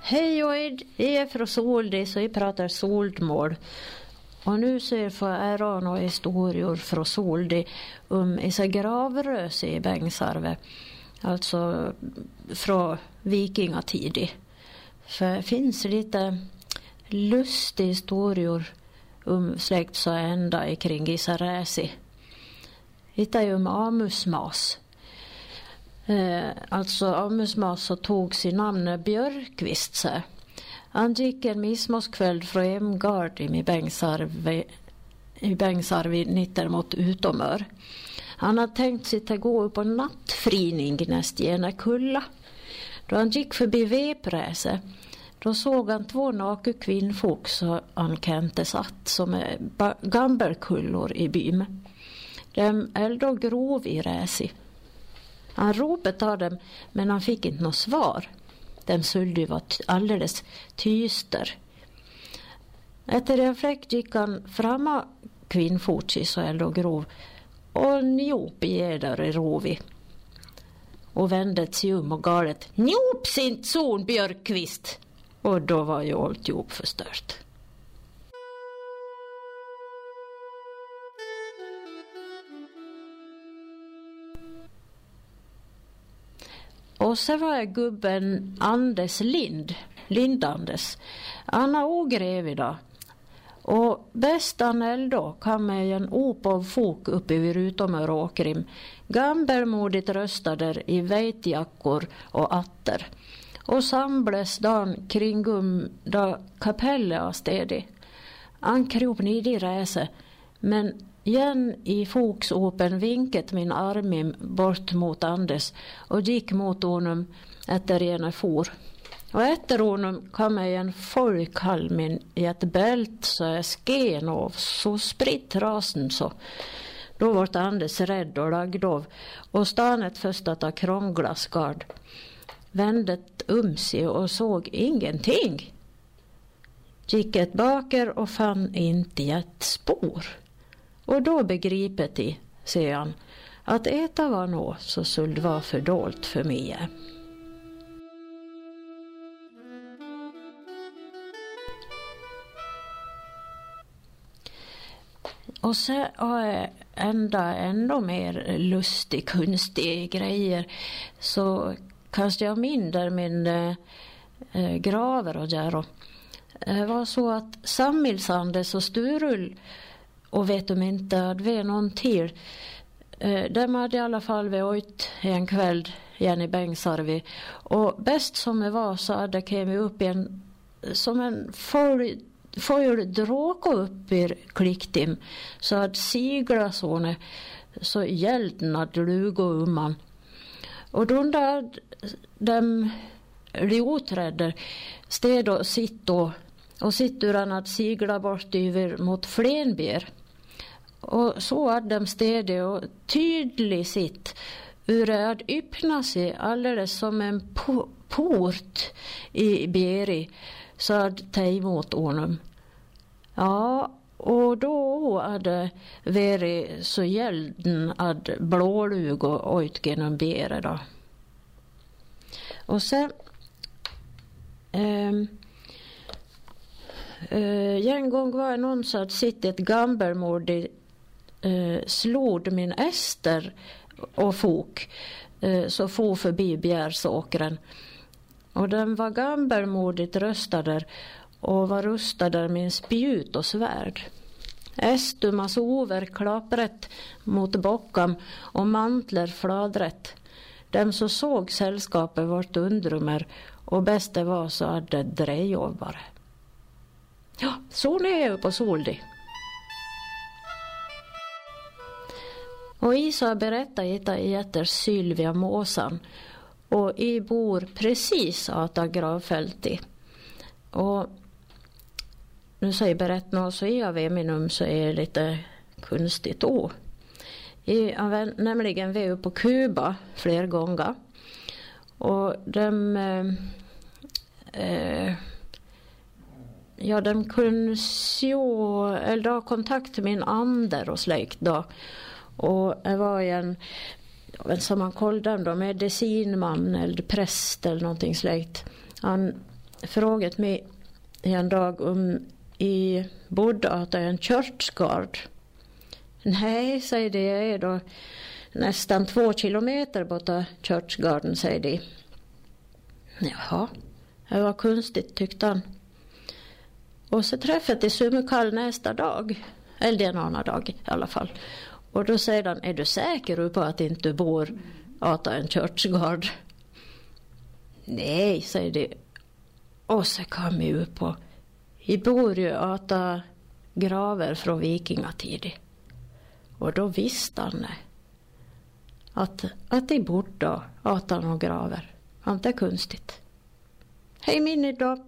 Hej Oid, jag är från Soldis och jag pratar soldmål. Och nu så jag får ära några historier från Soldi om isa gravröse i Bängsarve. Alltså från vikingatid. För det finns lite lustiga historier om släkt så ända kring Isaräsi. Hittade ju om Amusmas. Eh, alltså Amusmas tog sin namn Björkvist. Han gick en midsommarskväll från Emgard i Bängsarvi, i Bängsarvi nitter mot Utomör. Han hade tänkt sig att gå upp på nattfrining näst ena kulla. Då han gick förbi Vepräse då såg han två nakna kvinnfolk som han kände satt som gammelkullor i byn. De äldre grov i räsi. Han ropade av dem men han fick inte något svar. Den skulle vara alldeles tyster. Efter en fläck gick han fram kvinnfots så äldre grov och njop i eder i rovi och vände sig om och galet Njop sin son Björkqvist! Och då var ju alltihop förstört. Och så var jag gubben Anders Lind, Lindandes. Han har ogrev idag. Och bästan då kom med en op av fok uppe vid Rutomör Åkrim. Gammelmodigt röstade i veitjackor och atter och samlades dan kringum da kapellet av städi. Han krop ned i räse, men igen i fogsopen vinket min arm bort mot Anders och gick mot honom efter ena for. Och efter honom kom en folkhalmin i ett bält så jag sken av så spritt rasen så. Då vart Anders rädd och lagd av och stanet först att ha krånglaskard. vände um sig och såg ingenting. Gick ett baker och fann inte ett spår. Och då begriper de, säger han, att äta var nå så skulle vara fördolt för mig. Och så har jag eh, ända ännu mer lustig, konstig grejer. Så kanske jag min där min äh, eh, eh, graver och där. Det var så att Sammilsandes och Sturul och vet de inte att vi är någon till. Eh, dem de hade i alla fall vi ut en kväll igen i Bängsarvi. Och bäst som det var så hade kommit upp en som en full full dråka upp i kliktim så hade sigla såne så hjälten hade lugo umman. Och då där de lioträdder steg och sitt och, och sitter han att sigla bort över mot Flenbjer. Och så är de städet och tydligt sitt hur att öppna sig alldeles som en port i Beri så att ta emot honom. Ja, och då hade varit så gälden att blålug och ojt genom Beri då. Och sen um, uh, en gång var det någon som hade sett ett gammelmodigt uh, eh, slog min Ester och fok uh, så for förbi Bjärsåkren. Och den var gammelmodigt röstad och var rustad med spjut och svärd. Estumas over klapret mot bockam och mantler fladrätt. Dem som såg sällskapet vart undrummer. och bäst det var så hade drejjobbare. Ja, så nu är jag på Soldi. Och Isa berättade detta heter Sylvia Måsan och i bor precis Ata gravfältet. Och nu säger berättaren så är jag minum så är det lite konstigt då. Jag har nämligen varit på Kuba flera gånger. Och de eh, eh, ja, de kunde sjå, eller ha kontakt med min ander och släkt då. Och det var en, som man kollade då, medicinman eller präst eller någonting släkt. Han frågade mig en dag om i bodde att en kyrkogård. Nej, säger de, jag är då nästan två kilometer borta kyrkgården, säger de. Jaha, det var konstigt tyckte han. Och så träffade de Sumukall nästa dag, eller en annan dag i alla fall. Och då säger han, är du säker på att inte bor ata en kyrkgård? Nej, säger de. Och så kom vi upp på, vi bor ju ata graver från vikingatiden. Och då visste han att, att de bodde ata några graver. Inte konstigt. Hej Minnie då.